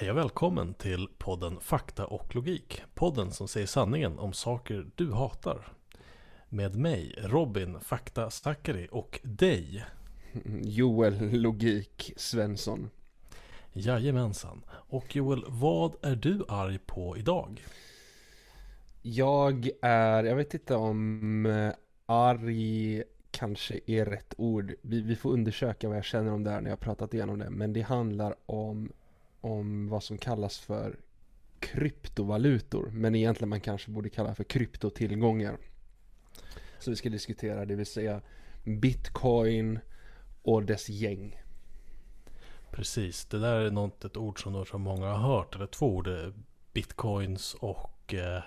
Hej och välkommen till podden Fakta och Logik. Podden som säger sanningen om saker du hatar. Med mig, Robin Fakta Zackari och dig. Joel Logik Svensson. Jajamensan. Och Joel, vad är du arg på idag? Jag är, jag vet inte om eh, arg kanske är rätt ord. Vi, vi får undersöka vad jag känner om det här när jag pratat igenom det. Men det handlar om, om vad som kallas för kryptovalutor. Men egentligen man kanske borde kalla för kryptotillgångar. Så vi ska diskutera, det vill säga bitcoin och dess gäng. Precis, det där är något, ett ord som, som många har hört, eller två ord. Eh, bitcoins och, eh,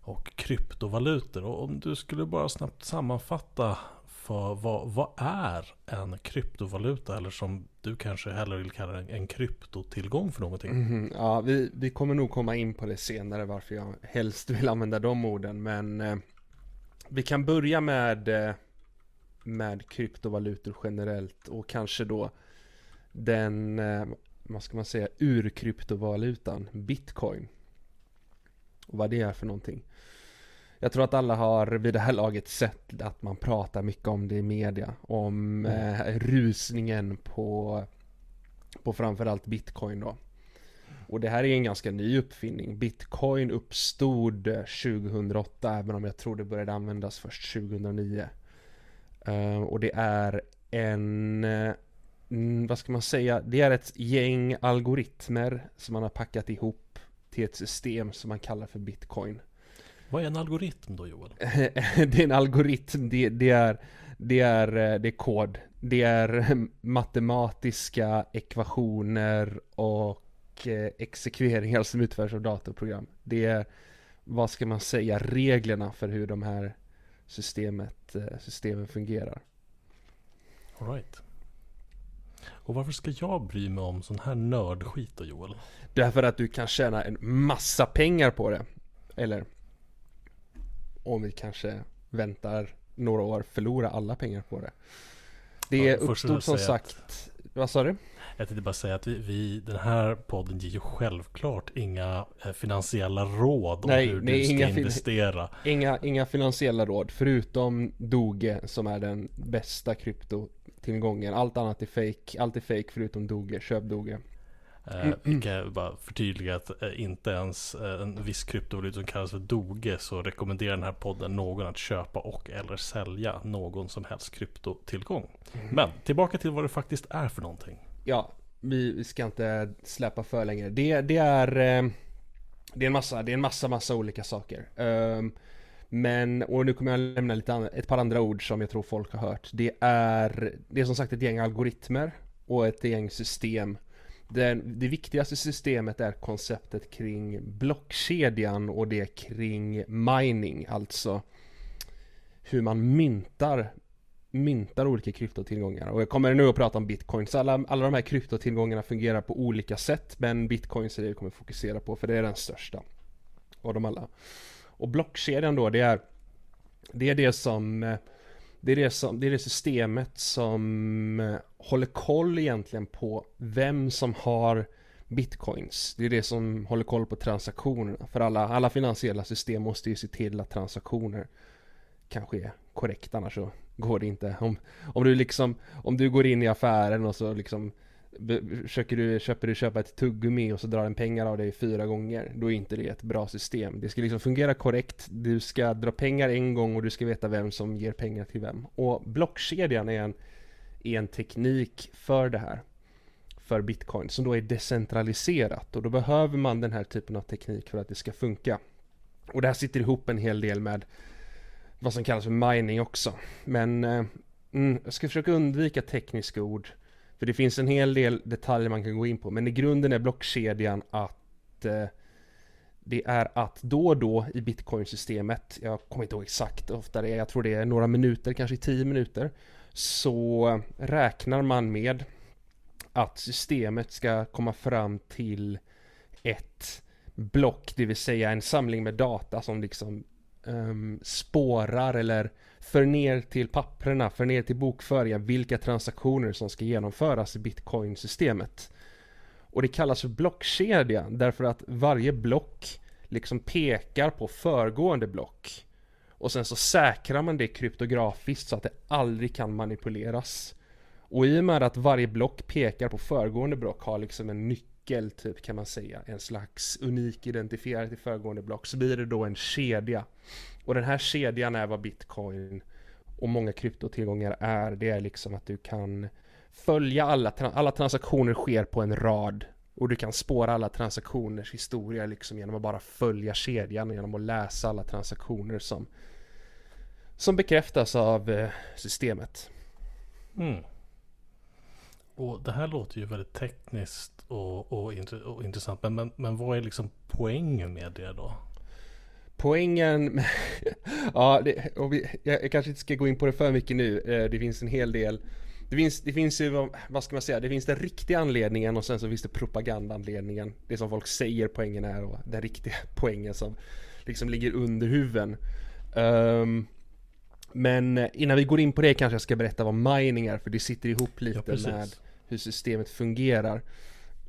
och kryptovalutor. Och om du skulle bara snabbt sammanfatta för vad, vad är en kryptovaluta? Eller som du kanske hellre vill kalla en, en kryptotillgång för någonting. Mm, ja, vi, vi kommer nog komma in på det senare varför jag helst vill använda de orden. Men eh, vi kan börja med, eh, med kryptovalutor generellt och kanske då den, eh, vad ska man säga, urkryptovalutan, bitcoin. Och vad det är för någonting. Jag tror att alla har vid det här laget sett att man pratar mycket om det i media. Om eh, rusningen på, på framförallt bitcoin då. Och det här är en ganska ny uppfinning. Bitcoin uppstod eh, 2008 även om jag tror det började användas först 2009. Eh, och det är en, eh, mm, vad ska man säga, det är ett gäng algoritmer som man har packat ihop till ett system som man kallar för bitcoin. Vad är en algoritm då Joel? det är en algoritm, det, det, är, det, är, eh, det är kod. Det är matematiska ekvationer och eh, exekveringar som utförs av datorprogram. Det är, vad ska man säga, reglerna för hur de här systemet, eh, systemen fungerar. All right. Och varför ska jag bry mig om sån här nördskit då Joel? Därför att du kan tjäna en massa pengar på det. Eller om vi kanske väntar några år förlora alla pengar på det. Det Ja, uppstod som säga att- sagt, vad sa du? Jag tänkte bara säga att vi, vi, den här podden ger ju självklart inga eh, finansiella råd om Nej, hur nej, du ska inga investera. Inga, inga finansiella råd förutom Doge som är den bästa kryptotillgången. Allt annat är fake, allt är fake förutom Doge, köp Doge. Eh, vi kan jag bara förtydliga att eh, inte ens eh, en viss kryptovaluta som kallas för Doge så rekommenderar den här podden någon att köpa och eller sälja någon som helst kryptotillgång. Men tillbaka till vad det faktiskt är för någonting. Ja, vi, vi ska inte släppa för länge. Det, det är eh, Det är en massa, det är en massa, massa olika saker. Ehm, men, och nu kommer jag lämna lite an, ett par andra ord som jag tror folk har hört. Det är, det är som sagt ett gäng algoritmer och ett gäng system. Den, det viktigaste systemet är konceptet kring blockkedjan och det kring mining, alltså hur man myntar myntar olika kryptotillgångar. Och jag kommer nu att prata om bitcoins. Alla, alla de här kryptotillgångarna fungerar på olika sätt. Men bitcoins är det vi kommer fokusera på för det är den största av dem alla. Och blockkedjan då, det är det är det som det är det, som, det är det systemet som håller koll egentligen på vem som har bitcoins. Det är det som håller koll på transaktionerna. För alla, alla finansiella system måste ju se till att transaktioner kanske är korrekt annars så går det inte. Om, om du liksom, om du går in i affären och så liksom försöker du, köper du köpa ett tuggummi och så drar den pengar av dig fyra gånger. Då är inte det ett bra system. Det ska liksom fungera korrekt. Du ska dra pengar en gång och du ska veta vem som ger pengar till vem. Och blockkedjan är en, är en teknik för det här. För bitcoin som då är decentraliserat och då behöver man den här typen av teknik för att det ska funka. Och det här sitter ihop en hel del med vad som kallas för mining också. Men eh, mm, jag ska försöka undvika tekniska ord. För det finns en hel del detaljer man kan gå in på. Men i grunden är blockkedjan att eh, det är att då och då i bitcoinsystemet, jag kommer inte ihåg exakt hur ofta det är, jag tror det är några minuter, kanske tio minuter, så räknar man med att systemet ska komma fram till ett block, det vill säga en samling med data som liksom um, spårar eller för ner till papperna, för ner till bokföringen vilka transaktioner som ska genomföras i bitcoin-systemet. Och det kallas för blockkedja därför att varje block liksom pekar på föregående block. Och sen så säkrar man det kryptografiskt så att det aldrig kan manipuleras. Och i och med att varje block pekar på föregående block har liksom en nyckel typ kan man säga. En slags unik identifierare till föregående block. Så blir det då en kedja. Och den här kedjan är vad bitcoin och många kryptotillgångar är. Det är liksom att du kan följa alla, alla transaktioner sker på en rad. Och du kan spåra alla transaktioners historia liksom genom att bara följa kedjan genom att läsa alla transaktioner som som bekräftas av eh, systemet. Mm. Och det här låter ju väldigt tekniskt och, och, och intressant. Men, men, men vad är liksom poängen med det då? Poängen, ja, det, vi, jag, jag, kanske inte ska gå in på det för mycket nu. Eh, det finns en hel del. Det finns, det finns ju, vad ska man säga, det finns den riktiga anledningen och sen så finns det propagandaanledningen. Det som folk säger poängen är och den riktiga poängen som liksom ligger under huven. Um, men eh, innan vi går in på det kanske jag ska berätta vad mining är för det sitter ihop lite ja, med hur systemet fungerar.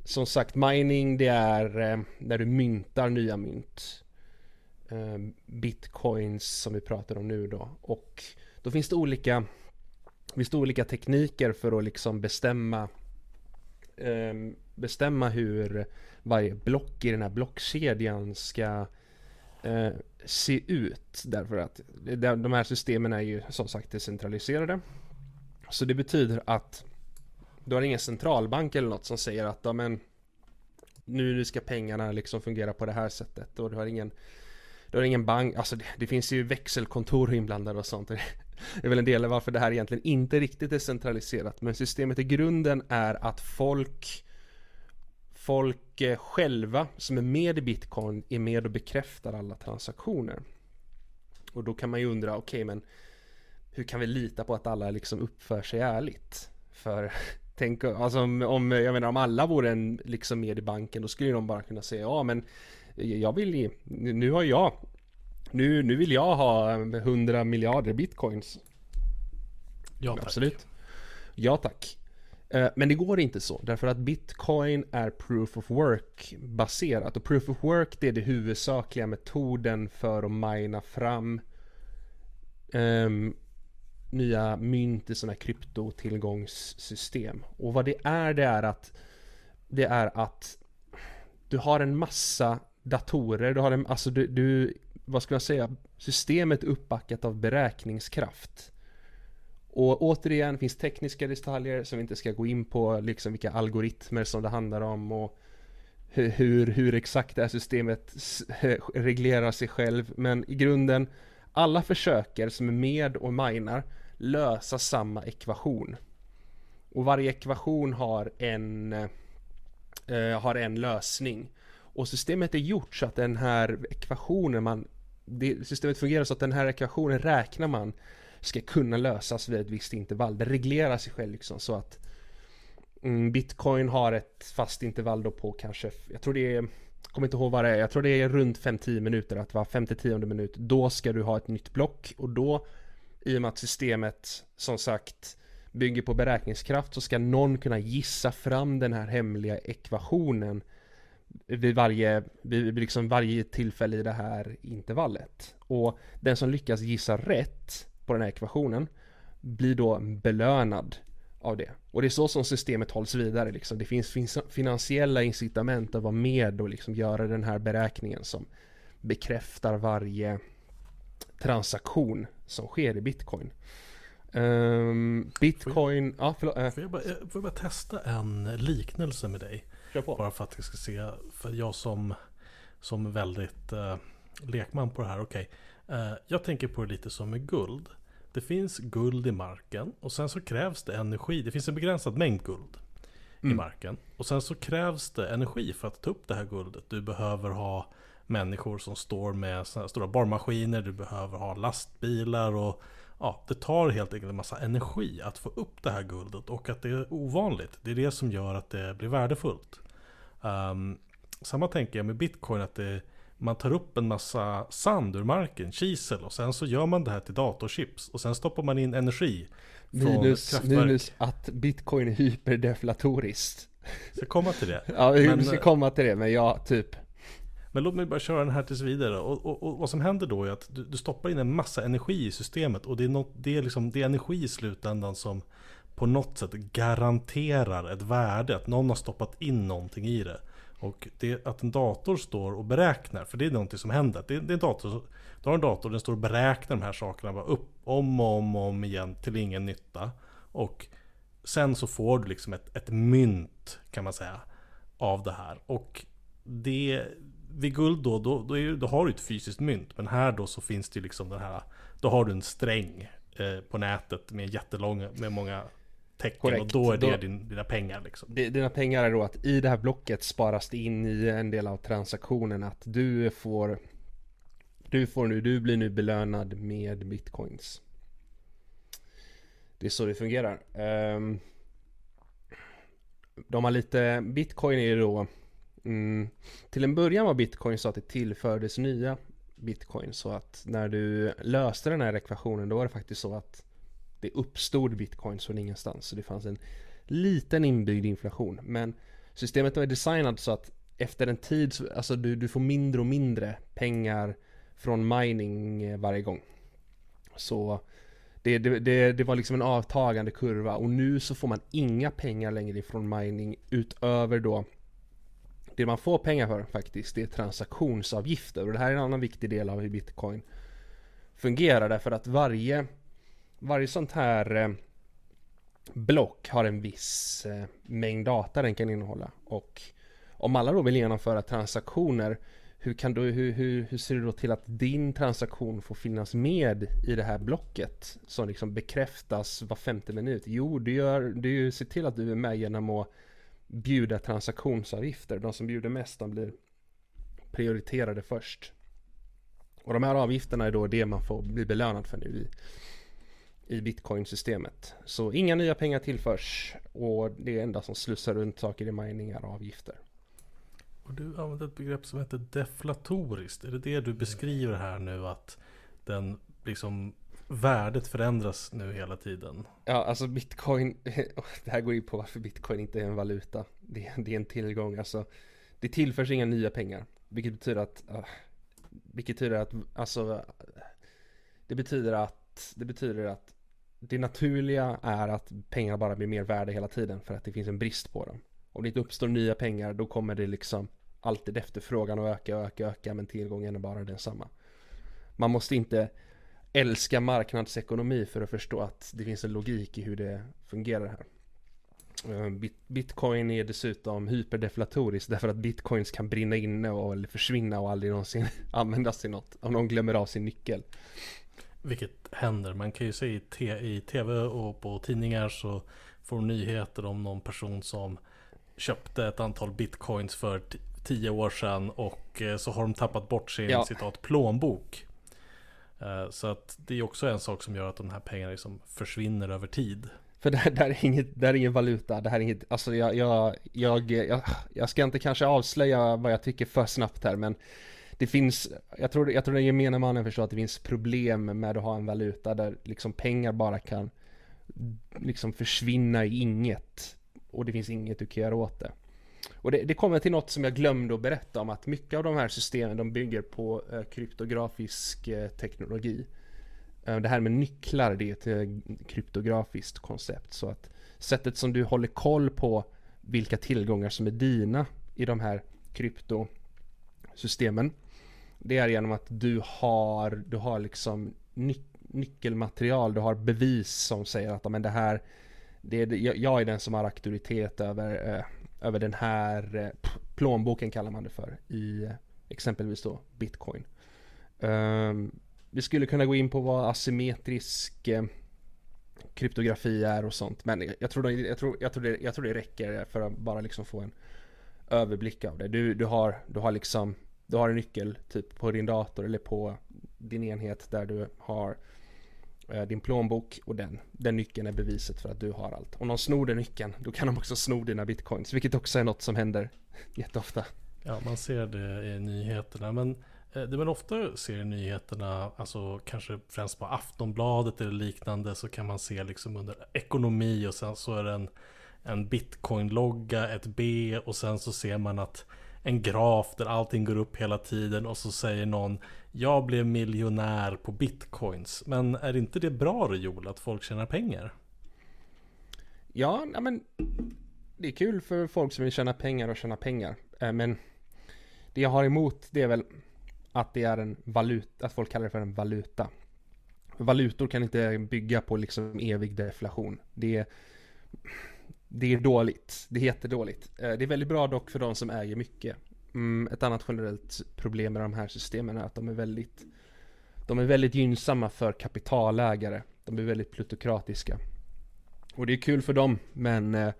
Som sagt, mining det är eh, när du myntar nya mynt. Eh, bitcoins som vi pratar om nu då. Och då finns det olika, finns det olika tekniker för att liksom bestämma bestämma hur varje block i den här blockkedjan ska eh, se ut. Därför att de här systemen är ju som sagt decentraliserade. Så det betyder att du har ingen centralbank eller något som säger att ja, men, nu ska pengarna liksom fungera på det här sättet och du har ingen du har ingen bank, alltså det, det finns ju växelkontor inblandade och sånt. Det är väl en del av varför det här egentligen inte riktigt är centraliserat. Men systemet i grunden är att folk folk eh, själva som är med i bitcoin är med och bekräftar alla transaktioner. Och då kan man ju undra, okej okay, men hur kan vi lita på att alla liksom uppför sig ärligt? För tänk, alltså om, om, jag menar om alla vore en, liksom med i banken då skulle de bara kunna säga ja men jag vill, nu har jag, nu, nu vill jag ha 100 miljarder bitcoins. Ja tack. Absolut. Ja tack. Eh, men det går inte så, därför att bitcoin är proof of work baserat. Och proof of work det är det huvudsakliga metoden för att mina fram um, nya mynt i sådana här kryptotillgångssystem. Och vad det är, det är att det är att du har en massa datorer, du har en, alltså du, du vad ska jag säga, systemet är uppbackat av beräkningskraft. Och återigen finns tekniska detaljer som vi inte ska gå in på, liksom vilka algoritmer som det handlar om och hur, hur exakt det här systemet reglerar sig själv. Men i grunden, alla försöker som är med och minar lösa samma ekvation. Och varje ekvation har en, eh, har en lösning. Och systemet är gjort så att den här ekvationen man, det, systemet fungerar så att den här ekvationen räknar man ska kunna lösas vid ett visst intervall. Det reglerar sig själv liksom så att mm, Bitcoin har ett fast intervall då på kanske, jag tror det är, kommer inte ihåg vad det är, jag tror det är runt 5-10 minuter, att var 5-10 minut, då ska du ha ett nytt block och då, i och med att systemet som sagt bygger på beräkningskraft så ska någon kunna gissa fram den här hemliga ekvationen vid varje, vid liksom varje tillfälle i det här intervallet. Och den som lyckas gissa rätt på den här ekvationen blir då belönad av det. Och det är så som systemet hålls vidare. Liksom. Det finns finansiella incitament att vara med och liksom göra den här beräkningen som bekräftar varje transaktion som sker i bitcoin. Um, bitcoin, får jag, ja förlåt. Äh. Får jag, bara, får jag bara testa en liknelse med dig? Bara för att jag ska se, för jag som, som väldigt uh, lekman på det här, okej. Okay. Eh, jag tänker på det lite som med guld. Det finns guld i marken och sen så krävs det energi. Det finns en begränsad mängd guld mm. i marken. Och sen så krävs det energi för att ta upp det här guldet. Du behöver ha människor som står med stora borrmaskiner. Du behöver ha lastbilar och ja, det tar helt enkelt en massa energi att få upp det här guldet och att det är ovanligt. Det är det som gör att det blir värdefullt. Um, samma tänker jag med bitcoin att det man tar upp en massa sand ur marken, kisel, och sen så gör man det här till datorchips. Och sen stoppar man in energi från Minus, minus att bitcoin är hyperdeflatoriskt. Ska komma till det. Ja, vi ska eh, komma till det, men ja, typ. Men låt mig bara köra den här tills vidare. Och, och, och vad som händer då är att du, du stoppar in en massa energi i systemet. Och det är, något, det, är liksom, det är energi i slutändan som på något sätt garanterar ett värde. Att någon har stoppat in någonting i det. Och det att en dator står och beräknar, för det är någonting som händer. Det, det är en dator, du har en dator, den står och beräknar de här sakerna bara upp om och om och om igen till ingen nytta. Och sen så får du liksom ett, ett mynt kan man säga av det här. Och det, vid guld då, då, då, är, då har du ett fysiskt mynt. Men här då så finns det liksom den här, då har du en sträng eh, på nätet med jättelång, med många tecken. Korrekt. Och då är det Då- din, dina pengar liksom. Dina pengar är då att i det här blocket sparas det in i en del av transaktionen att du får Du får nu, du blir nu belönad med bitcoins. Det är så det fungerar. Ehm, de har lite, bitcoin är ju då mm, Till en början var bitcoin så att det tillfördes nya bitcoin så att när du löste den här ekvationen då var det faktiskt så att det uppstod bitcoin från ingenstans. Så det fanns en liten inbyggd inflation. Men systemet var designat så att efter en tid, så- alltså du, du får mindre och mindre pengar från mining eh, varje gång. Så det, det, det, det var liksom en avtagande kurva och nu så får man inga pengar längre från mining utöver då det man får pengar för faktiskt, det är transaktionsavgifter och det här är en annan viktig del av hur bitcoin fungerar därför att varje varje sånt här eh, block har en viss eh, mängd data den kan innehålla och om alla då vill genomföra transaktioner hur, kan du, hur, hur, hur ser du då till att din transaktion får finnas med i det här blocket som liksom bekräftas var femte minut? Jo, du, gör, du ser till att du är med genom att bjuda transaktionsavgifter. De som bjuder mest, de blir prioriterade först. Och de här avgifterna är då det man får bli belönad för nu i, i bitcoin-systemet. Så inga nya pengar tillförs och det enda som slussar runt saker i mining är avgifter. Och du använder ett begrepp som heter deflatoriskt. Är det det du beskriver här nu att den liksom värdet förändras nu hela tiden? Ja, alltså bitcoin, det här går ju på varför bitcoin inte är en valuta. Det, det är en tillgång, alltså. Det tillförs inga nya pengar. Vilket betyder att, vilket betyder att, alltså, det betyder att, det betyder att det naturliga är att pengar bara blir mer värda hela tiden för att det finns en brist på dem. Om det inte uppstår nya pengar då kommer det liksom alltid efterfrågan att öka, öka, öka men tillgången är bara densamma. Man måste inte älska marknadsekonomi för att förstå att det finns en logik i hur det fungerar här. Eh, bitcoin är dessutom hyperdeflatoriskt därför att bitcoins kan brinna inne och eller försvinna och aldrig någonsin användas till något om någon glömmer av sin nyckel. Vilket händer. Man kan ju se i, i tv och på tidningar så får nyheter om någon person som köpte ett antal bitcoins för tio år sedan och eh, så har de tappat bort sin Ja. citat plånbok. Eh, Så att det är också en sak som gör att de här pengarna liksom försvinner över tid. För det här, det här är inget, det är ingen valuta, det här är inget, alltså jag, jag, jag, jag, jag ska inte kanske avslöja vad jag tycker för snabbt här men det finns, jag tror, jag tror den gemene mannen förstår att det finns problem med att ha en valuta där liksom pengar bara kan liksom försvinna i inget och det finns inget du kan göra åt det. Och det, det kommer till något som jag glömde att berätta om att mycket av de här systemen de bygger på eh, kryptografisk eh, teknologi. Eh, Det här med nycklar det är ett eh, kryptografiskt koncept. Så att sättet som du håller koll på vilka tillgångar som är dina i de här kryptosystemen. Det är genom att du har, du har liksom nyc nyckelmaterial, du har bevis som säger att men det här, det är, jag, är den som har auktoritet över, eh, över den här eh, plånboken kallar man det för i eh, exempelvis då bitcoin. Um, vi skulle kunna gå in på vad asymmetrisk eh, kryptografi är och sånt. Men jag tror, det- jag, tror, jag, tror det, jag tror det räcker för att bara liksom få en överblick av det. Du, du, har, du har liksom du har en nyckel typ på din dator eller på din enhet där du har eh, din plånbok och den, den nyckeln är beviset för att du har allt. Om någon snor den nyckeln då kan de också sno dina bitcoins vilket också är något som händer jätteofta. Ja, man ser det i nyheterna. Men eh, det man ofta ser i nyheterna, alltså kanske främst på Aftonbladet eller liknande, så kan man se liksom under ekonomi och sen så är det en, en bitcoin-logga, ett B och sen så ser man att en graf där allting går upp hela tiden och så säger någon Jag blev miljonär på bitcoins. Men är inte det bra Joel, att folk tjänar pengar? Ja, men det är kul för folk som vill tjäna pengar och tjäna pengar. Eh, men det jag har emot det är väl att det är en valuta, att folk kallar det för en valuta. Valutor kan inte bygga på liksom evig deflation. Det är, det är dåligt. Det är jättedåligt. Eh, det är väldigt bra dock för de som äger mycket. Mm, ett annat generellt problem med de här systemen är att de är väldigt de är väldigt gynnsamma för kapitalägare. De är väldigt plutokratiska. Och det är kul för dem, men eh,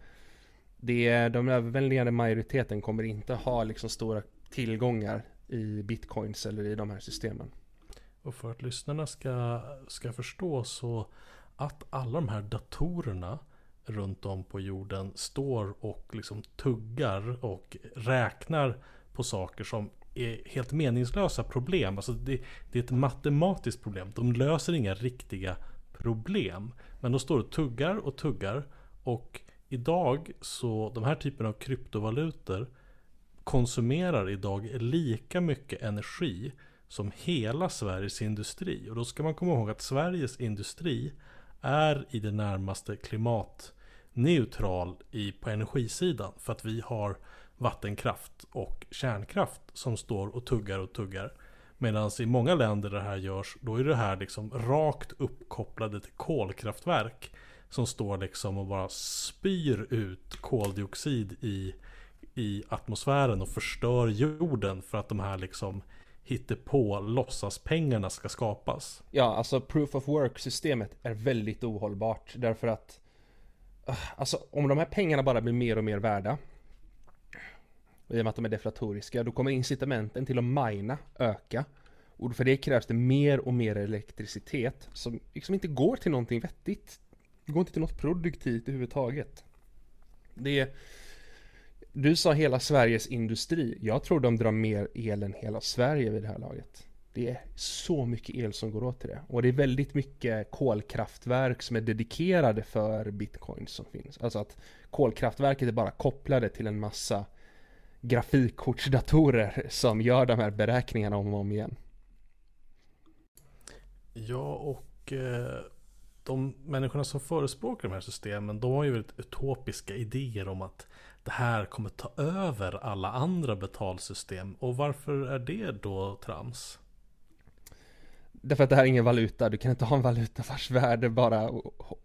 det är, de överväldigande majoriteten kommer inte ha liksom stora tillgångar i bitcoins eller i de här systemen. Och för att lyssnarna ska, ska förstå så att alla de här datorerna runt om på jorden står och liksom tuggar och räknar på saker som är helt meningslösa problem. Alltså det, det är ett matematiskt problem. De löser inga riktiga problem. Men de står och tuggar och tuggar. Och idag så, de här typerna av kryptovalutor konsumerar idag lika mycket energi som hela Sveriges industri. Och då ska man komma ihåg att Sveriges industri är i det närmaste klimatneutral i, på energisidan. För att vi har vattenkraft och kärnkraft som står och tuggar och tuggar. Medan i många länder där det här görs, då är det här liksom rakt uppkopplade till kolkraftverk. Som står liksom och bara spyr ut koldioxid i, i atmosfären och förstör jorden för att de här liksom Hittepå låtsaspengarna ska skapas. Ja, alltså proof of work systemet är väldigt ohållbart därför att eh, Alltså om de här pengarna bara blir mer och mer värda i och med att de är deflatoriska, då kommer incitamenten till att mina öka. Och för det krävs det mer och mer elektricitet som liksom inte går till någonting vettigt. Det går inte till något produktivt överhuvudtaget. Det är... Du sa hela Sveriges industri. Jag tror de drar mer el än hela Sverige vid det här laget. Det är så mycket el som går åt till det. Och det är väldigt mycket kolkraftverk som är dedikerade för bitcoins som finns. Alltså att kolkraftverket är bara kopplade till en massa grafikkortsdatorer som gör de här beräkningarna om och om igen. Ja, och eh, de människorna som förespråkar de här systemen, de har ju väldigt utopiska idéer om att det här kommer ta över alla andra betalsystem. Och varför är det då trams? Därför att det här är ingen valuta, du kan inte ha en valuta vars värde bara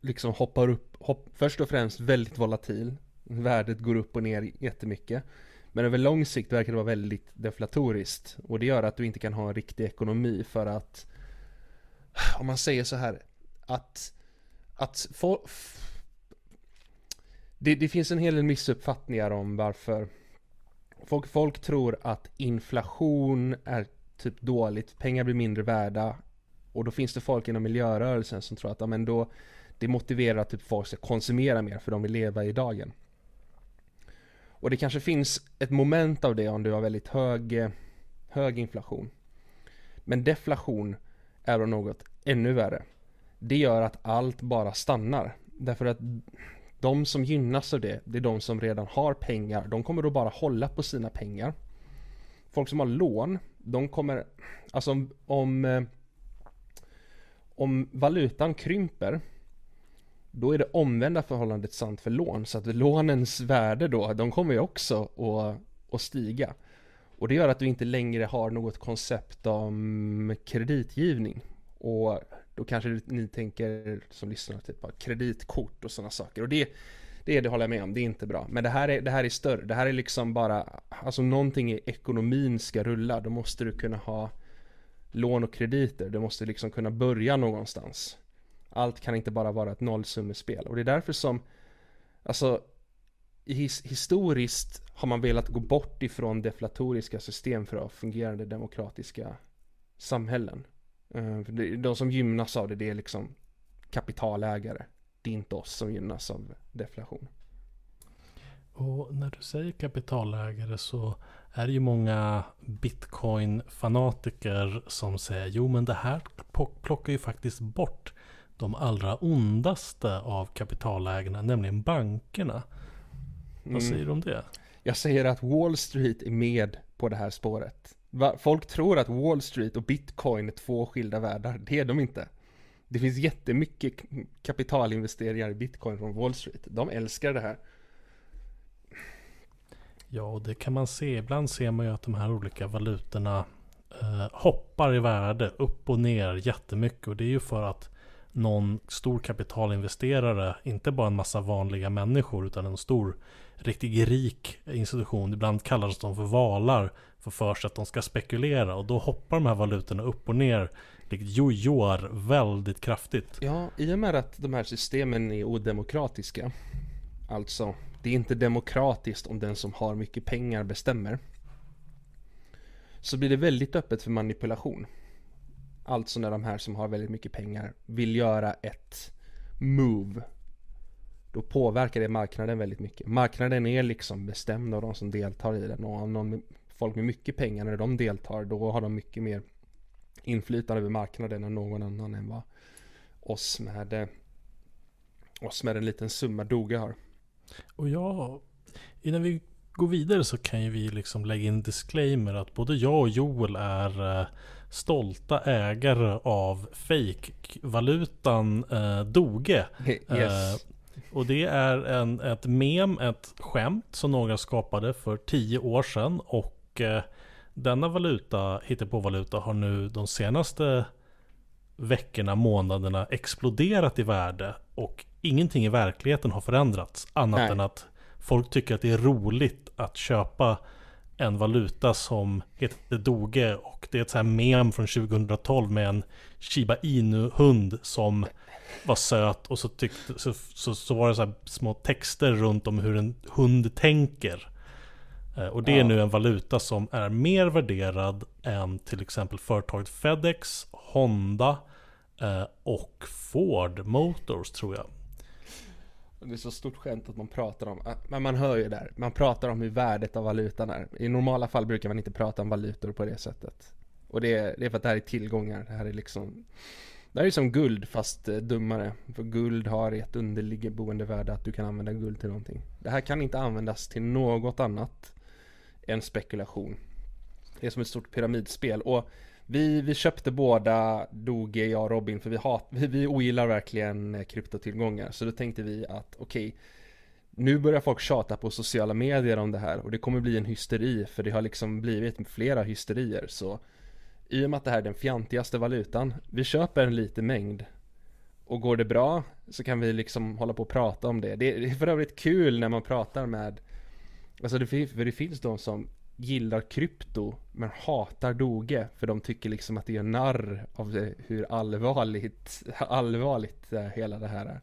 liksom hoppar upp, hopp, först och främst väldigt volatil. Värdet går upp och ner jättemycket. Men över lång sikt verkar det vara väldigt deflatoriskt. Och det gör att du inte kan ha en riktig ekonomi för att om man säger så här att att få, det, det, finns en hel del missuppfattningar om varför folk, folk tror att inflation är typ dåligt, pengar blir mindre värda och då finns det folk inom miljörörelsen som tror att ja, men då det motiverar att typ folk ska konsumera mer för de vill leva i dagen. Och det kanske finns ett moment av det om du har väldigt hög, hög inflation. Men deflation är något ännu värre. Det gör att allt bara stannar. Därför att de som gynnas av det, det är de som redan har pengar. De kommer då bara hålla på sina pengar. Folk som har lån, de kommer, alltså om, om, eh, om valutan krymper då är det omvända förhållandet sant för lån. Så att lånens värde då, de kommer ju också att, att stiga. Och det gör att du inte längre har något koncept om kreditgivning. Och då kanske ni tänker som lyssnar typ av kreditkort och sådana saker. Och det, det, det håller jag med om, det är inte bra. Men det här är, det här är större. Det här är liksom bara, alltså någonting i ekonomin ska rulla. Då måste du kunna ha lån och krediter. Du måste liksom kunna börja någonstans. Allt kan inte bara vara ett nollsummespel. Och det är därför som, alltså, his historiskt har man velat gå bort ifrån deflatoriska system för att ha fungerande demokratiska samhällen. Uh, de som gynnas av det, det är liksom kapitalägare. Det är inte oss som gynnas av deflation. Och när du säger kapitalägare så är det ju många bitcoin-fanatiker som säger jo men det här plockar ju faktiskt bort de allra ondaste av kapitalägarna, nämligen bankerna. Vad Mm. säger du om det? Jag säger att Wall Street är med på det här spåret. Va- Folk tror att Wall Street och Bitcoin är två skilda världar. Det är de inte. Det finns jättemycket kapitalinvesterare kapitalinvesteringar i Bitcoin från Wall Street. De älskar det här. Ja, och det kan man se. Ibland ser man ju att de här olika valutorna eh, hoppar i värde upp och ner jättemycket. Och det är ju för att någon stor kapitalinvesterare, inte bara en massa vanliga människor, utan en stor, riktigt rik institution, ibland kallas de för valar, får för sig att de ska spekulera. Och då hoppar de här valutorna upp och ner, likt jojoar, väldigt kraftigt. Ja, i och med att de här systemen är odemokratiska. Alltså, det är inte demokratiskt om den som har mycket pengar bestämmer. Så blir det väldigt öppet för manipulation. Alltså när de här som har väldigt mycket pengar vill göra ett move. Då påverkar det marknaden väldigt mycket. Marknaden är liksom bestämd av de som deltar i den. Och av någon, folk med mycket pengar när de deltar, då har de mycket mer inflytande över marknaden än någon annan än vad oss med eh, oss med en liten summa Doga har. Och ja, innan vi går vidare så kan ju vi liksom lägga in disclaimer att både jag och Joel är eh, stolta ägare av fake-valutan eh, Doge. Yes. Eh, och det är en, ett mem, ett skämt som några skapade för tio år sedan. Och eh, denna valuta, hittepåvaluta, har nu de senaste veckorna, månaderna exploderat i värde. Och ingenting i verkligheten har förändrats. Annat Nej. än att folk tycker att det är roligt att köpa en valuta som heter Doge. Och det är ett så här mem från 2012 med en Shiba Inu-hund som var söt och så, tyckte, så, så, så var det så här små texter runt om hur en hund tänker. Eh, Och det är nu en valuta som är mer värderad än till exempel företaget FedEx, Honda eh, och Ford Motors tror jag. Det är så stort skämt att man pratar om, att- men man hör ju där, man pratar om hur värdet av valutan är. I normala fall brukar man inte prata om valutor på det sättet. Och det är, det är för att det här är tillgångar, det här är liksom Det här är som guld fast eh, dummare. För guld har ett underliggande värde att du kan använda guld till någonting. Det här kan inte användas till något annat en spekulation. Det är som ett stort pyramidspel och vi, vi köpte båda Doge, jag och Robin, för vi, hat, vi, vi ogillar verkligen eh, kryptotillgångar. Så då tänkte vi att okej, nu börjar folk tjata på sociala medier om det här och det kommer bli en hysteri för det har liksom blivit flera hysterier. Så i och med att det här är den fjantigaste valutan, vi köper en liten mängd och går det bra så kan vi liksom hålla på och prata om. Det, det är för övrigt kul när man pratar med Alltså det, för det finns de som gillar krypto men hatar Doge för de tycker liksom att det är narr av det, hur allvarligt, allvarligt eh, hela det här är.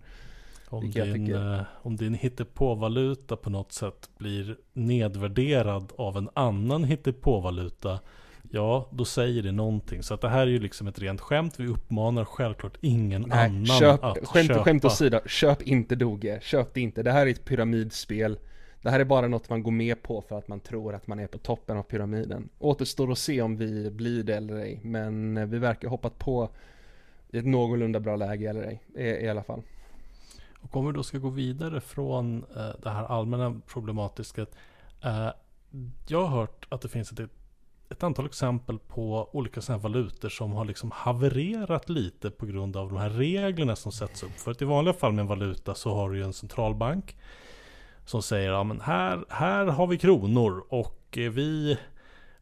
Om din, tycker- eh, om din hittepåvaluta på något sätt blir nedvärderad av en annan hittepåvaluta Ja, då säger det någonting. Så att det här är ju liksom ett rent skämt. Vi uppmanar självklart ingen Nej, annan köp, att skämt, köpa. skämt åsido, köp inte Doge, köp det inte. Det här är ett pyramidspel. Det här är bara något man går med på för att man tror att man är på toppen av pyramiden. Återstår att se om vi blir det eller ej, men vi verkar hoppat på i ett någorlunda bra läge eller ej, i, i alla fall. Och om vi då ska gå vidare från eh, det här allmänna problematiska. Eh, jag har hört att det finns ett, ett antal exempel på olika sådana här valutor som har liksom havererat lite på grund av de här reglerna som sätts upp. För att i vanliga fall med en valuta så har du ju en centralbank som säger ja men här, här har vi kronor och eh, vi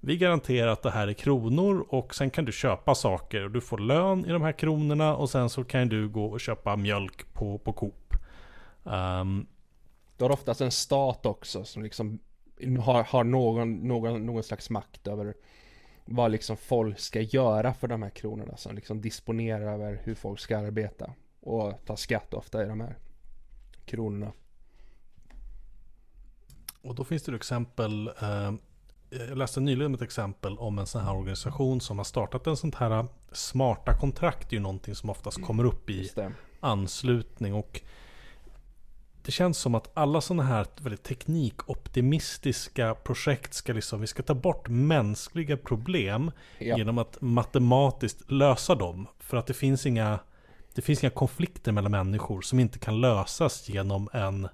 vi garanterar att det här är kronor och sen kan du köpa saker och du får lön i de här kronorna och sen så kan du gå och köpa mjölk på, på Coop. Um, Du har oftast en stat också som liksom har, har någon, någon, någon slags makt över vad liksom folk ska göra för de här kronorna. Som liksom disponerar över hur folk ska arbeta. Och ta skatt ofta i de här kronorna och då finns det exempel ehm, jag läste nyligen ett exempel om en sån här organisation som har startat en sånt här smarta kontrakt. Det är ju någonting som oftast kommer upp i anslutning och det känns som att alla sådana här väldigt teknikoptimistiska projekt ska liksom, vi ska ta bort mänskliga problem Ja. genom att matematiskt lösa dem. För att det finns inga, det finns inga konflikter mellan människor som inte kan lösas genom en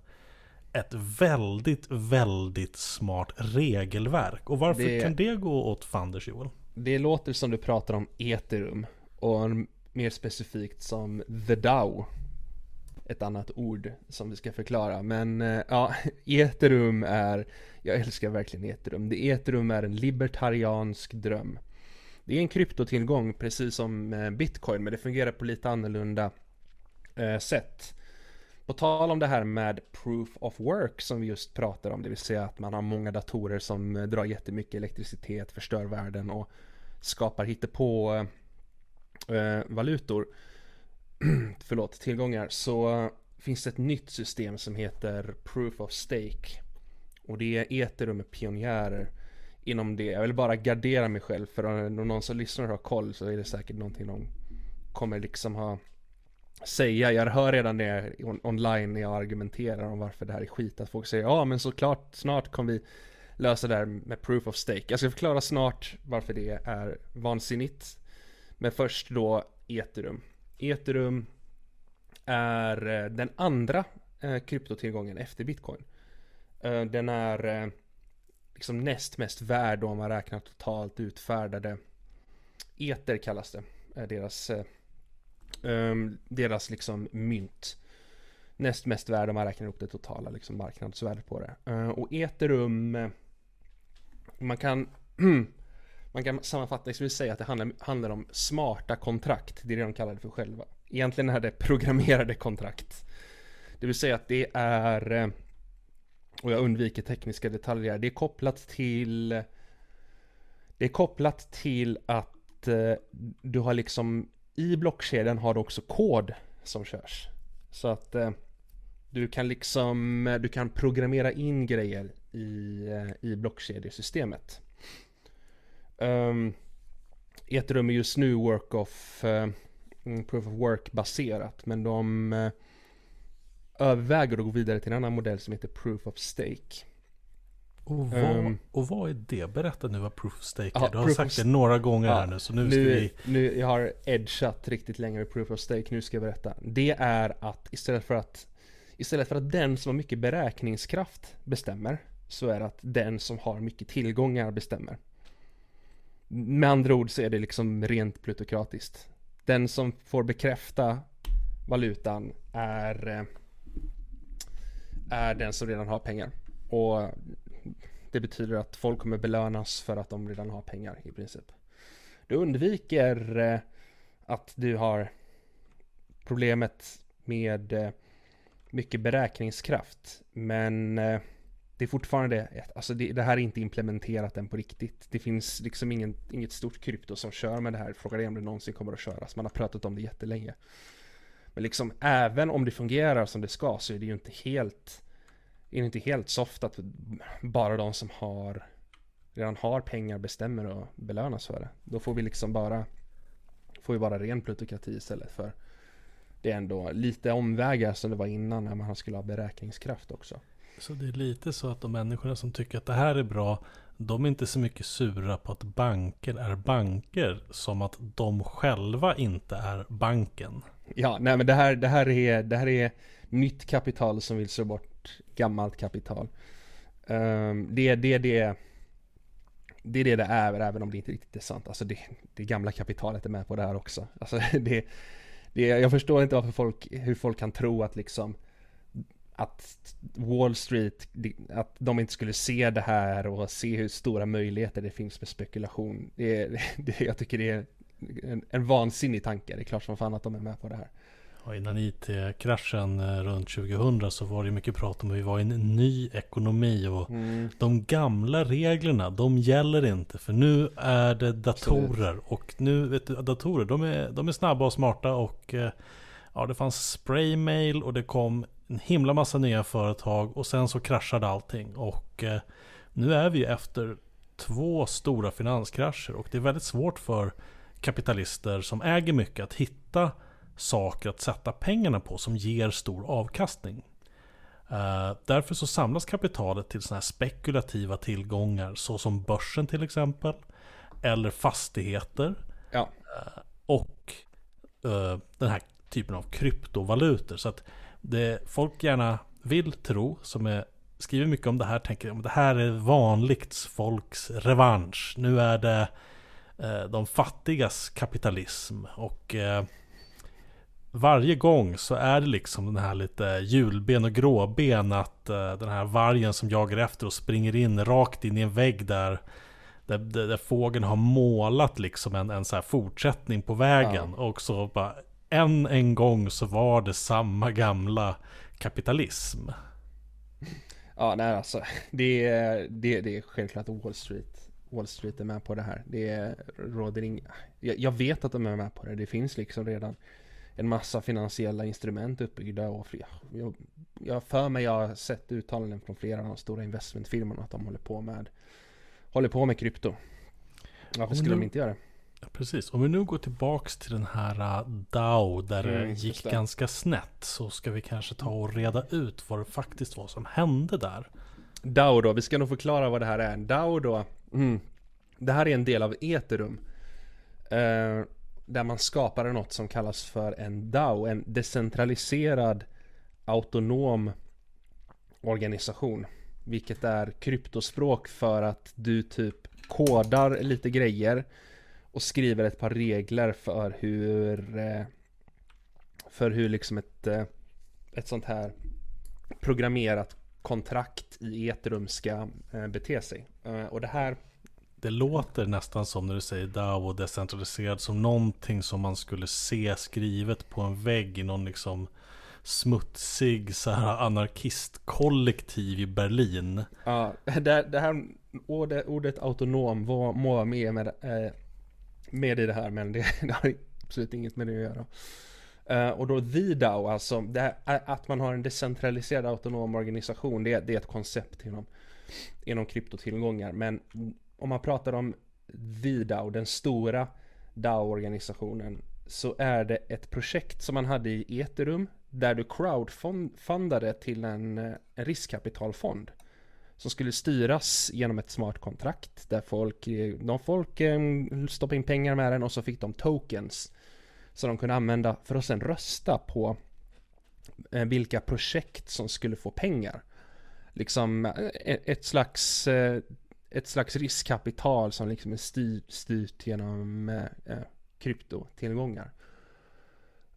ett väldigt, väldigt smart regelverk. Och varför Det- kan det gå åt fanders Joel? Det låter som du pratar om Ethereum och mer specifikt som The DAO. Ett annat ord som vi ska förklara. Men eh, ja, Ethereum är, jag älskar verkligen Ethereum. Det Ethereum är en libertariansk dröm. Det är en kryptotillgång precis som eh, Bitcoin men det fungerar på lite annorlunda eh, sätt. På tal om det här med proof of work som vi just pratar om, det vill säga att man har många datorer som eh, drar jättemycket elektricitet, förstör världen och skapar hittepå eh, eh valutor, förlåt, tillgångar, så eh, finns det ett nytt system som heter Proof of Stake. Och det är Ethereum pionjärer inom det. Jag vill bara gardera mig själv för om någon som lyssnar har koll så är det säkert någonting de kommer liksom ha säga. Jag hör redan det on- online när jag argumenterar om varför det här är skit. Att folk säger ja men såklart snart kommer vi lösa det här med proof of stake. Jag ska förklara snart varför det är vansinnigt. Men först då Ethereum. Ethereum är eh, den andra eh, kryptotillgången efter bitcoin. Eh, den är liksom näst mest värd om man räknar totalt utfärdade Ether kallas det. Deras, Um, deras liksom mynt. Näst mest värde om man räknar ihop det totala liksom marknadsvärdet på det. Uh, Och Ethereum eh, man kan Man kan sammanfattningsvis säga att det handlar, handlar om smarta kontrakt. Det är det de kallar det för själva. Egentligen är det programmerade kontrakt. Det vill säga att det är eh, och jag undviker tekniska detaljer. Det är kopplat till Det är kopplat till att eh, du har liksom i blockkedjan har du också kod som körs. Så att eh, du kan liksom eh, du kan programmera in grejer i, eh, i blockkedjesystemet. Ehm, um, Ethereum är just nu work of, eh, mm, proof of work baserat men de eh, överväger att gå vidare till en annan modell som heter Proof of Stake. Och vad, Ehm. och vad är det? Berätta nu vad proof of stake är. Du har sagt det några gånger Ja, här nu, så nu ska Nu, vi... nu, jag har edgat riktigt länge med Proof of Stake, nu ska jag berätta. Det är att istället för att Istället för att den som har mycket beräkningskraft bestämmer Så är det att den som har mycket tillgångar bestämmer Med andra ord så är det liksom rent plutokratiskt Den som får bekräfta valutan är eh, Är den som redan har pengar Och det betyder att folk kommer belönas för att de redan har pengar i princip du undviker eh, att du har problemet med eh, mycket beräkningskraft. Men eh, det är fortfarande, alltså det, det här är inte implementerat än på riktigt. Det finns liksom ingen, inget stort krypto som kör med det här. Frågan är om det någonsin kommer att köras. Man har pratat om det jättelänge. Men liksom även om det fungerar som det ska så är det ju inte helt, är det inte helt soft att bara de som har redan har pengar bestämmer och belönas för det. Då får vi liksom bara Får vi bara ren plutokrati istället för Det är ändå lite omvägar som det var innan när man skulle ha beräkningskraft också. Så det är lite så att de människorna som tycker att det här är bra, de är inte så mycket sura på att banker är banker, som att de själva inte är banken. Ja, nej men det här, det här är, det här är nytt kapital som vill slå bort gammalt kapital. Um, det, det, det, det är det det är, även om det inte riktigt är sant. Alltså det, det gamla kapitalet är med på det här också. Alltså det, det, jag förstår inte varför folk, hur folk kan tro att liksom att Wall Street, att de inte skulle se det här och se hur stora möjligheter det finns med spekulation. Det, det, jag tycker det är en, en vansinnig tanke. Det är klart som fan att de är med på det här. Och innan IT-kraschen eh, runt 2000 så var det mycket prat om att vi var i en ny ekonomi och de gamla reglerna, de gäller inte. För nu är det datorer. Och nu, vet du, datorer, de är, de är snabba och smarta och eh, ja, det fanns spraymail och det kom en himla massa nya företag och sen så kraschade allting. Och eh, nu är vi ju efter två stora finanskrascher och det är väldigt svårt för kapitalister som äger mycket att hitta saker att sätta pengarna på som ger stor avkastning. Uh, därför så samlas kapitalet till sådana här spekulativa tillgångar såsom börsen till exempel. Eller fastigheter. Ja. Uh, och uh, den här typen av kryptovalutor. Så att det folk gärna vill tro, som är, skriver mycket om det här, tänker att det här är vanligt folks revansch. Nu är det de fattigas kapitalism. Och varje gång så är det liksom den här lite julben och gråben att uh, den här vargen som jagar efter och springer in rakt in i en vägg där där, där, där fågeln har målat liksom en, en så här fortsättning på vägen ja. och så bara än en gång så var det samma gamla kapitalism. Ja, nej alltså det är, det, det är självklart Wall Street. Wall Street är med på det här. Det råder inga... Jag, jag vet att de är med på det. Det finns liksom redan en massa finansiella instrument uppbyggda och fler. Jag, jag för mig jag har sett uttalanden från flera av de stora investmentfirmorna att de håller på med håller på med krypto. Varför skulle nu, de inte göra det? Ja, precis. Om vi nu går tillbaks till den här uh, DAO där mm, det gick det. ganska snett så ska vi kanske ta och reda ut vad det faktiskt var som hände där. DAO då, vi ska nog förklara vad det här är. DAO då, mm, det här är en del av Ethereum. Uh, där man skapade något som kallas för en DAO, en decentraliserad autonom organisation. Vilket är kryptospråk för att du typ kodar lite grejer och skriver ett par regler för hur eh, för hur liksom ett, eh, ett sånt här programmerat kontrakt i ett rum ska eh, bete sig. Och det här det låter nästan som när du säger DAO och decentraliserad som någonting som man skulle se skrivet på en vägg i någon liksom smutsig så här anarkistkollektiv i Berlin. Ja, det, det här ordet, ordet autonom var, må vara med, med, eh, med i det här men det, det har absolut inget med det att göra. Uh, och då VDAO, alltså det här, att man har en decentraliserad autonom organisation, det, det är ett koncept inom, inom kryptotillgångar. Men om man pratar om VDAO, den stora DAO-organisationen, så är det ett projekt som man hade i Ethereum där du crowdfundade till en, en riskkapitalfond som skulle styras genom ett smart kontrakt där folk, de folk stoppade in pengar med den och så fick de tokens som de kunde använda för att sen rösta på eh, vilka projekt som skulle få pengar. Liksom eh, ett slags eh, ett slags riskkapital som liksom är styrt, styrt genom eh, eh kryptotillgångar.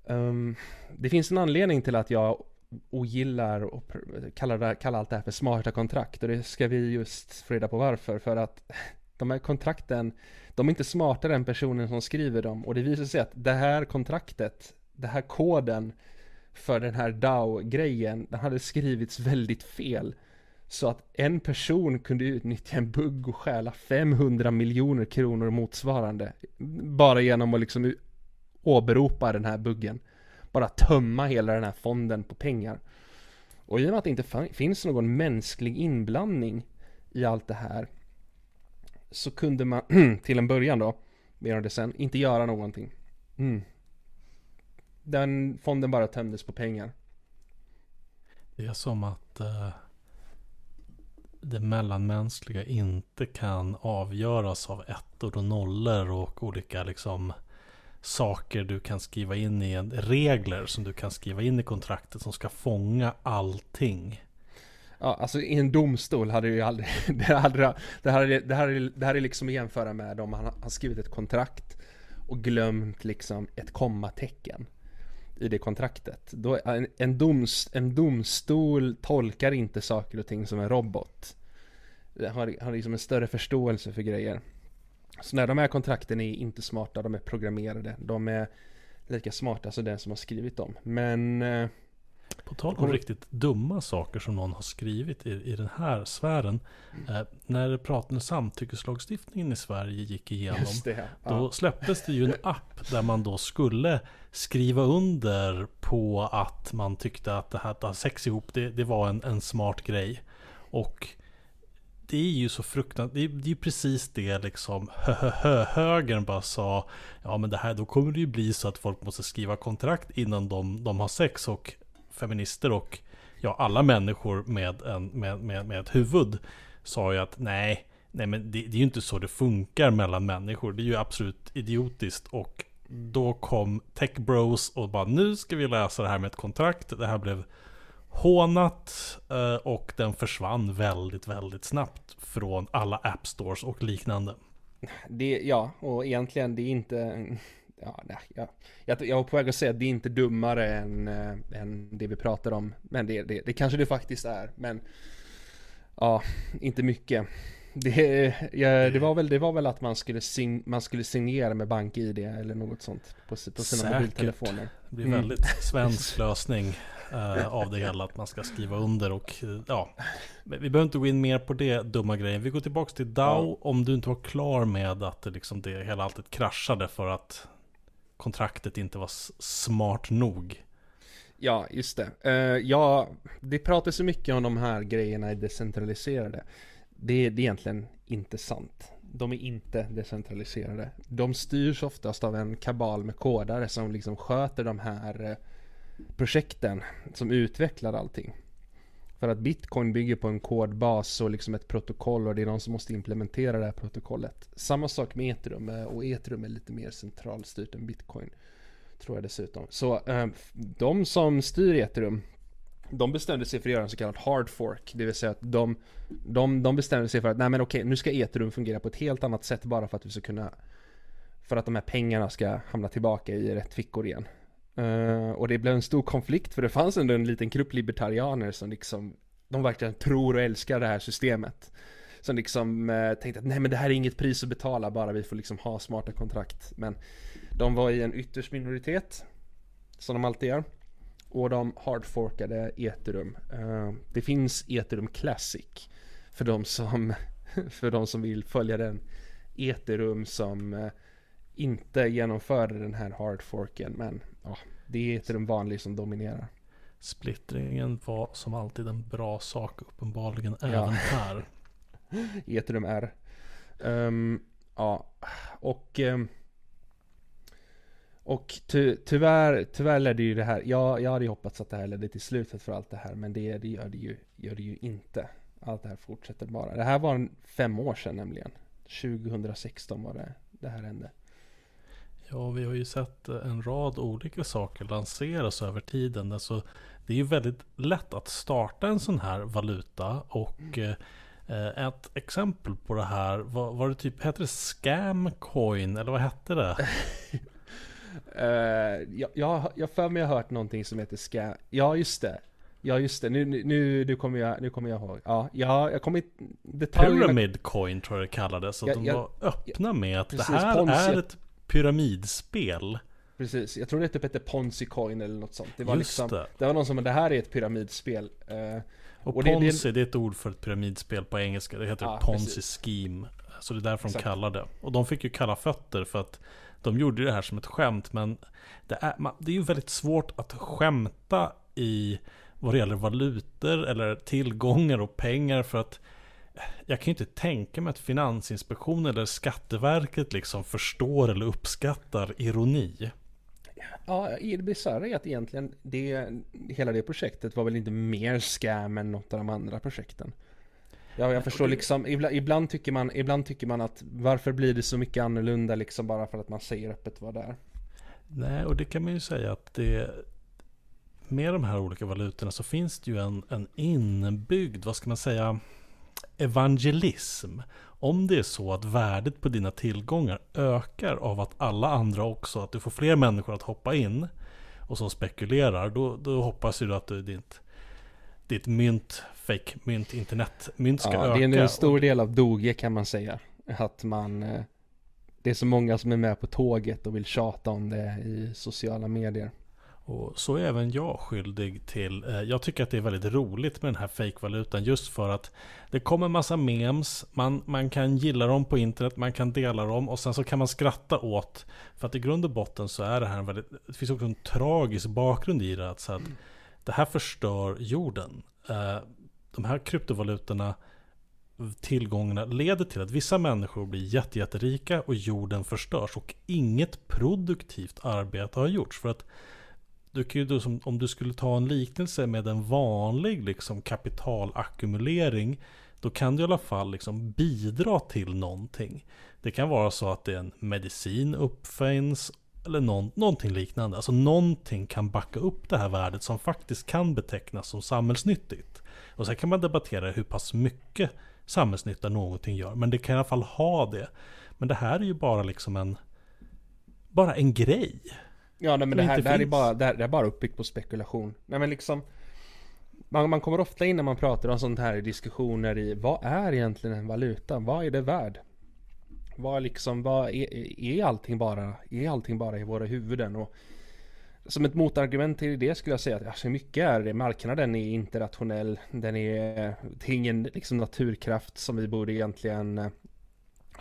Um, det finns en anledning till att jag ogillar och kallar, kallar allt det här för smarta kontrakt och det ska vi just få reda på varför. För att de här kontrakten, de är inte smartare än personen som skriver dem och det visar sig att det här kontraktet, det här koden för den här DAO-grejen, den hade skrivits väldigt fel. Så att en person kunde utnyttja en bugg och stjäla 500 miljoner kronor motsvarande. Bara genom att liksom åberopa den här buggen. Bara tömma hela den här fonden på pengar. Och i och med att det inte finns någon mänsklig inblandning i allt det här så kunde man till en början då, mer om det sen, inte göra någonting. Mm. Den fonden bara tömdes på pengar. Det är som att uh, det mellanmänskliga inte kan avgöras av ettor och nollor och olika liksom saker du kan skriva in i en, regler som du kan skriva in i kontraktet som ska fånga allting. Ja, alltså i en domstol hade ju aldrig, det, hade, det, här, det, hade, det här är liksom att jämföra med om han har skrivit ett kontrakt och glömt liksom ett kommatecken i det kontraktet. Då, en, en, doms, en domstol tolkar inte saker och ting som en robot. Har, har liksom en större förståelse för grejer. Så när de här kontrakten är inte smarta, de är programmerade. De är lika smarta som den som har skrivit dem. Men... Eh, på tal om riktigt dumma saker som någon har skrivit i, i den här sfären. Eh, när pratade samtyckeslagstiftningen i Sverige gick igenom. Det, ja. Då släpptes det ju en app där man då skulle skriva under på att man tyckte att det här att ha sex ihop, det, det var en, en smart grej. Och det är ju så fruktansvärt, det är, det är precis det liksom hö, hö, hö, högern bara sa Ja men det här, då kommer det ju bli så att folk måste skriva kontrakt innan de, de har sex och feminister och ja, alla människor med, en, med, med, med ett huvud sa ju att nej, nej men det, det är ju inte så det funkar mellan människor. Det är ju absolut idiotiskt och då kom Tech Bros och bara nu ska vi läsa det här med ett kontrakt. Det här blev hånat eh, och den försvann väldigt, väldigt snabbt från alla App Stores och liknande. Det, ja, och egentligen det är inte, ja, nej, ja, jag, jag var på väg att säga att det är inte dummare än, äh, än det vi pratar om. Men det, det, det kanske det faktiskt är. Men ja, inte mycket. Det, ja, det, var väl, det var väl att man skulle, sign, man skulle signera med BankID eller något sånt på, på sina Säkert. mobiltelefoner. Det blir en väldigt mm. svensk lösning uh, av det hela. Att man ska skriva under och uh, ja. Vi behöver inte gå in mer på det dumma grejen. Vi går tillbaka till DAO ja. om du inte var klar med att det, liksom det hela alltid kraschade för att kontraktet inte var smart nog. Ja, just det. Uh, ja, det pratas så mycket om de här grejerna är decentraliserade. Det, det är egentligen inte sant. De är inte decentraliserade. De styrs oftast av en kabal med kodare som liksom sköter de här eh, projekten som utvecklar allting. För att bitcoin bygger på en kodbas och liksom ett protokoll och det är någon som måste implementera det här protokollet. Samma sak med ethereum eh, och ethereum är lite mer centralstyrt än bitcoin. Tror jag dessutom. Så ehm, de som styr ethereum de bestämde sig för att göra en så kallad hard fork. Det vill säga att de, de, de bestämde sig för att nej men okej, nu ska ethereum fungera på ett helt annat sätt bara för att vi ska kunna för att de här pengarna ska hamna tillbaka i rätt fickor igen. Uh, och det blev en stor konflikt för det fanns ändå en liten grupp libertarianer som liksom De verkligen tror och älskar det här systemet. Som liksom uh, tänkte att nej men det här är inget pris att betala bara vi får liksom ha smarta kontrakt. Men De var i en ytterst minoritet Som de alltid gör. Och de hardforkade ethereum uh, eh, Det finns ethereum classic För de som För de som vill följa den ethereum som inte genomförde den här hardforken men ja, det är inte den vanliga som dominerar. Splittringen var som alltid en bra sak uppenbarligen ja. även här. Ethereum är. Um, ja, och um, och ty, tyvärr, tyvärr ledde ju det här, jag, jag hade ju hoppats att det här ledde till slutet för allt det här, men det, det, gör, det ju, gör det ju inte. Allt det här fortsätter bara. Det här var fem år sedan nämligen. 2016 var det det här hände. Ja, vi har ju sett en rad olika saker lanseras över tiden. Alltså, det är ju väldigt lätt att starta en sån här valuta och mm. eh, ett exempel på det här, var, var det typ, hette det Scamcoin eller vad hette det? uh, jag, jag, jag för mig har hört någonting som heter Scam, ja just det. Ja just det, nu, nu, nu, kommer, jag, nu kommer jag ihåg. Ja, ja jag kommer detaljerna... Pyramid coin tror jag det kallades. Så ja, de var öppna med att precis, det här Ponzi, är ett pyramidspel. Precis, jag tror det typ hette Ponzi Coin eller något sånt. Det var Just liksom, det. det var någon som, det här är ett pyramidspel. Uh, och, och Ponzi, det, det, är ett ord för ett pyramidspel på engelska. Det heter ja, Ponzi precis. Scheme. Så det är därför Exakt. de kallar det. Och de fick ju kalla fötter för att de gjorde det här som ett skämt. Men det är, det är ju väldigt svårt att skämta i vad det gäller valutor eller tillgångar och pengar. För att jag kan ju inte tänka mig att Finansinspektionen eller Skatteverket liksom förstår eller uppskattar ironi. Ja, det bisarra är att egentligen det, hela det projektet var väl inte mer scam än något av de andra projekten. Ja, jag förstår liksom, ibland, ibland, tycker man, ibland tycker man att varför blir det så mycket annorlunda liksom bara för att man säger öppet vad det är. Nej, och det kan man ju säga att det med de här olika valutorna så finns det ju en, en inbyggd, vad ska man säga, evangelism. Om det är så att värdet på dina tillgångar ökar av att alla andra också, att du får fler människor att hoppa in och som spekulerar, då, då hoppas du att ditt, ditt mynt, fake mynt, internetmynt ska ja, öka. Det är en stor del av Doge kan man säga. Att man, eh, det är så många som är med på tåget och vill tjata om det i sociala medier. Och så är även jag skyldig till, eh, jag tycker att det är väldigt roligt med den här fejkvalutan just för att det kommer massa memes, man, man kan gilla dem på internet, man kan dela dem och sen så kan man skratta åt, för att i grund och botten så är det här en väldigt, det finns också en tragisk bakgrund i det, att, så att det här förstör jorden. Eh, de här kryptovalutorna, tillgångarna leder till att vissa människor blir jätte, jätterika och jorden förstörs och inget produktivt arbete har gjorts. För att du kan ju då som, om du skulle ta en liknelse med en vanlig liksom kapitalackumulering då kan du i alla fall liksom bidra till någonting. Det kan vara så att det är en medicin uppfinns eller någon, någonting liknande. Alltså någonting kan backa upp det här värdet som faktiskt kan betecknas som samhällsnyttigt. Och sen kan man debattera hur pass mycket samhällsnytta någonting gör. Men det kan i alla fall ha det. Men det här är ju bara liksom en bara en grej. Ja nej, men det här, det här är bara, det här, det är bara uppbyggt på spekulation. Nej men liksom man, man kommer ofta in när man pratar om sånt här i diskussioner i vad är egentligen en valuta? Vad är det värd? Vad liksom, vad är, är allting bara, är allting bara i våra huvuden? Och som ett motargument till det skulle jag säga att alltså mycket är det. Marknaden är inte rationell. Den är, det är ingen liksom naturkraft som vi borde egentligen eh,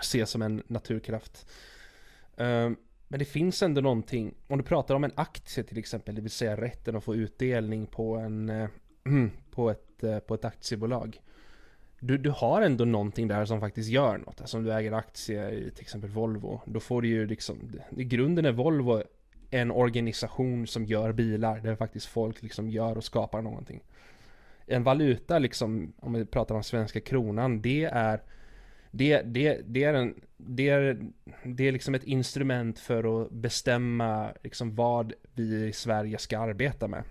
se som en naturkraft. Um, men det finns ändå någonting, om du pratar om en aktie till exempel, det vill säga rätten att få utdelning på, en, eh, på, ett, eh, på ett aktiebolag. Du, du har ändå någonting där som faktiskt gör något. Alltså om du äger aktier i till exempel Volvo, då får du ju liksom, i grunden är Volvo en organisation som gör bilar, där faktiskt folk liksom gör och skapar någonting. En valuta liksom, om vi pratar om svenska kronan, det är det, det, det, är en, det, är, det är liksom ett instrument för att bestämma liksom vad vi i Sverige ska arbeta med.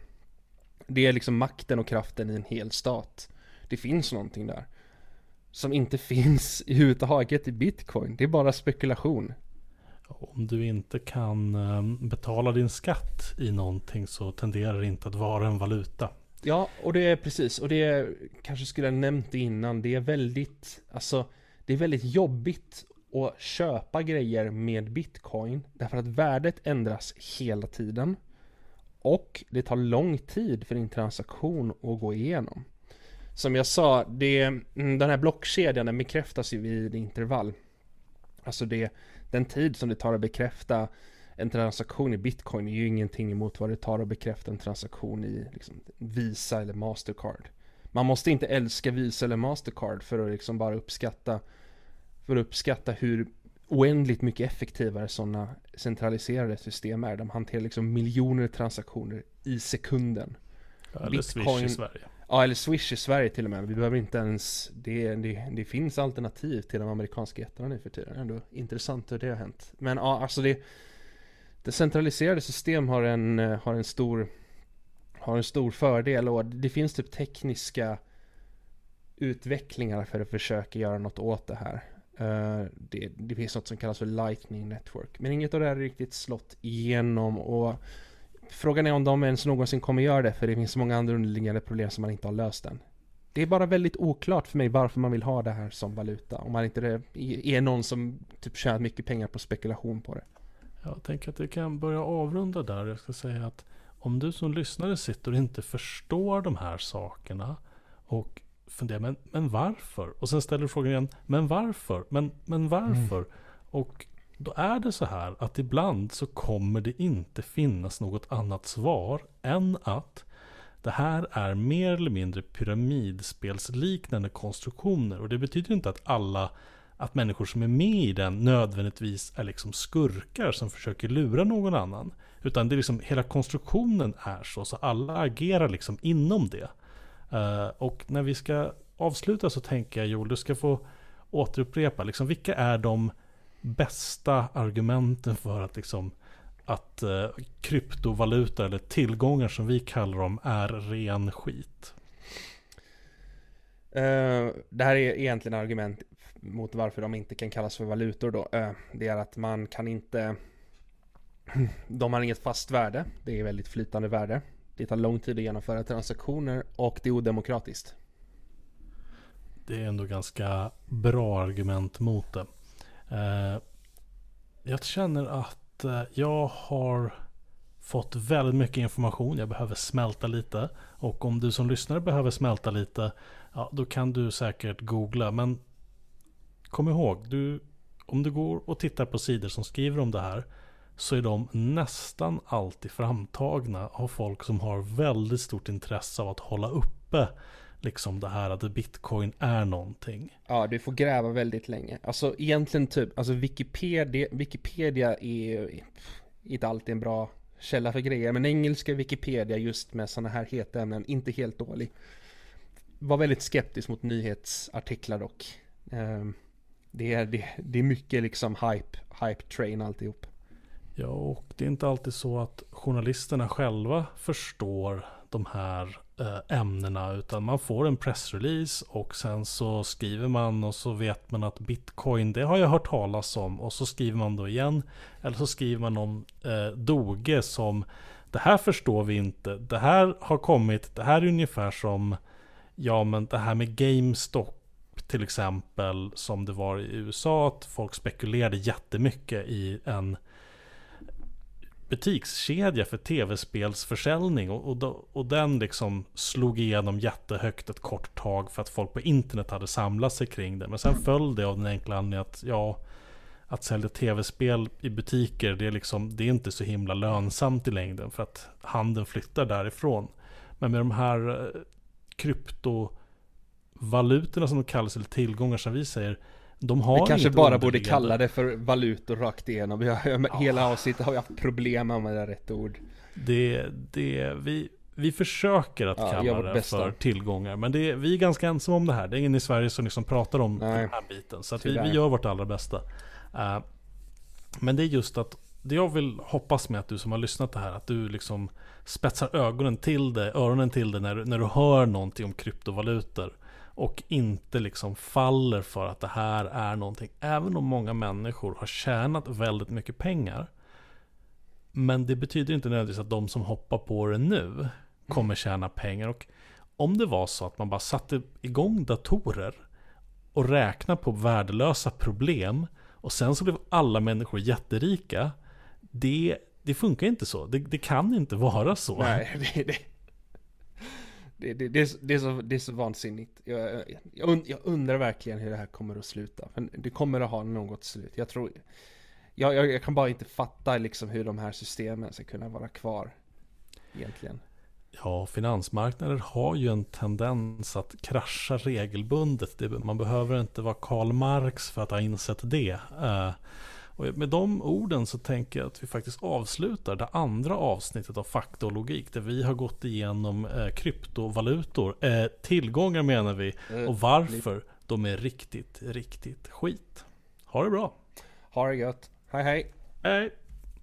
Det är liksom makten och kraften i en hel stat. Det finns någonting där. Som inte finns i överhuvudtaget i bitcoin. Det är bara spekulation. Om du inte kan ehm, betala din skatt i någonting så tenderar det inte att vara en valuta. Ja, och det är precis. Och det är, kanske skulle jag nämnt det innan. Det är väldigt, alltså det är väldigt jobbigt att köpa grejer med bitcoin därför att värdet ändras hela tiden. Och det tar lång tid för din transaktion att gå igenom. Som jag sa, det, mm, den här blockkedjan den bekräftas ju vid intervall. Alltså det, den tid som det tar att bekräfta en transaktion i bitcoin är ju ingenting emot vad det tar att bekräfta en transaktion i liksom, Visa eller Mastercard. Man måste inte älska Visa eller Mastercard för att liksom bara uppskatta för att uppskatta hur oändligt mycket effektivare sådana centraliserade system är. De hanterar liksom miljoner transaktioner i sekunden. Eller Bitcoin, Swish i Sverige. Ja, eller Swish i Sverige till och med. Vi behöver inte ens, det, det, det finns alternativ till de amerikanska jättarna nu för tiden. Ändå intressant hur det har hänt. Men ja, alltså det, det centraliserade system har en, har en stor, har en stor fördel och det finns typ tekniska utvecklingar för att försöka göra något åt det här. Uh, det, det, finns något som kallas för Lightning Network. Men inget av det här är riktigt slått igenom och frågan är om de ens någonsin kommer göra det för det finns så många andra underliggande problem som man inte har löst än. Det är bara väldigt oklart för mig varför man vill ha det här som valuta. Om man inte är någon som typ tjänar mycket pengar på spekulation på det. Jag tänker att vi kan börja avrunda där. Jag ska säga att om du som lyssnare sitter och inte förstår de här sakerna och funderar, men, men varför? Och sen ställer du frågan igen, men varför? Men, men varför? Mm. Och då är det så här att ibland så kommer det inte finnas något annat svar än att det här är mer eller mindre pyramidspelsliknande konstruktioner. Och det betyder inte att alla att människor som är med i den nödvändigtvis är liksom skurkar som försöker lura någon annan. Utan det är liksom, hela konstruktionen är så, så alla agerar liksom inom det. Uh, och när vi ska avsluta så tänker jag Joel, du ska få återupprepa, liksom, vilka är de bästa argumenten för att, liksom, att uh, kryptovaluta eller tillgångar som vi kallar dem är ren skit? Uh, det här är egentligen argument mot varför de inte kan kallas för valutor då. Uh, det är att man kan inte de har inget fast värde. Det är väldigt flytande värde. Det tar lång tid att genomföra transaktioner och det är odemokratiskt. Det är ändå ganska bra argument mot det. Eh, jag känner att eh, jag har fått väldigt mycket information. Jag behöver smälta lite. Och om du som lyssnare behöver smälta lite, ja, då kan du säkert googla. Men kom ihåg, du, om du går och tittar på sidor som skriver om det här så är de nästan alltid framtagna av folk som har väldigt stort intresse av att hålla uppe liksom det här att bitcoin är någonting. Ja, du får gräva väldigt länge. Alltså egentligen typ, alltså Wikipedia, Wikipedia är inte alltid en bra källa för grejer. Men engelska Wikipedia just med sådana här heta ämnen, inte helt dålig. Var väldigt skeptisk mot nyhetsartiklar dock. Ehm, det är, det, det är mycket liksom hype, hype train alltihop. Ja, och det är inte alltid så att journalisterna själva förstår de här eh, ämnena utan man får en pressrelease och sen så skriver man och så vet man att bitcoin det har jag hört talas om och så skriver man då igen eller så skriver man om eh, Doge som det här förstår vi inte, det här har kommit, det här är ungefär som ja men det här med GameStop till exempel som det var i USA att folk spekulerade jättemycket i en butikskedja för tv-spelsförsäljning och, och, och, den liksom slog igenom jättehögt ett kort tag för att folk på internet hade samlat sig kring det. Men sen föll det av den enkla anledningen att ja, att sälja tv-spel i butiker det är, liksom, det är inte så himla lönsamt i längden för att handeln flyttar därifrån. Men med de här eh, kryptovalutorna som de kallas, eller tillgångar som vi säger, de har Vi kanske bara borde kalla det för valutor rakt igenom. Vi har, ja. Hela avsnittet har vi haft problem med att använda rätt ord. Det, det, vi, vi försöker att ja, kalla det bästa. för tillgångar. Men det, vi är ganska ensamma om det här. Det är ingen i Sverige som liksom pratar om Nej, den här biten. Så vi, vi gör vårt allra bästa. Uh, men det är just att det jag vill hoppas med att du som har lyssnat det här, att du liksom spetsar ögonen till det, öronen till det när, när du hör någonting om kryptovalutor. Och inte liksom faller för att det här är någonting. Även om många människor har tjänat väldigt mycket pengar. Men det betyder inte nödvändigtvis att de som hoppar på det nu kommer tjäna pengar. Och om det var så att man bara satte igång datorer och räknade på värdelösa problem och sen så blev alla människor jätterika. Det, det funkar inte så. Det, det kan inte vara så. Nej, det, det, det, det, det, det, är, så, det är så vansinnigt. Jag, jag, jag, undrar verkligen hur det här kommer att sluta. Men det kommer att ha något slut. Jag tror... Jag, jag, jag kan bara inte fatta liksom hur de här systemen ska kunna vara kvar. Egentligen. Ja, finansmarknader har ju en tendens att krascha regelbundet. Det, man behöver inte vara Karl Marx för att ha insett det. Eh, och med de orden så tänker jag att vi faktiskt avslutar det andra avsnittet av Fakta och logik. Där vi har gått igenom eh, kryptovalutor. Eh, tillgångar menar vi. Eh, och varför de är riktigt, riktigt skit. Ha det bra. Ha det gött. Hej hej. Hej.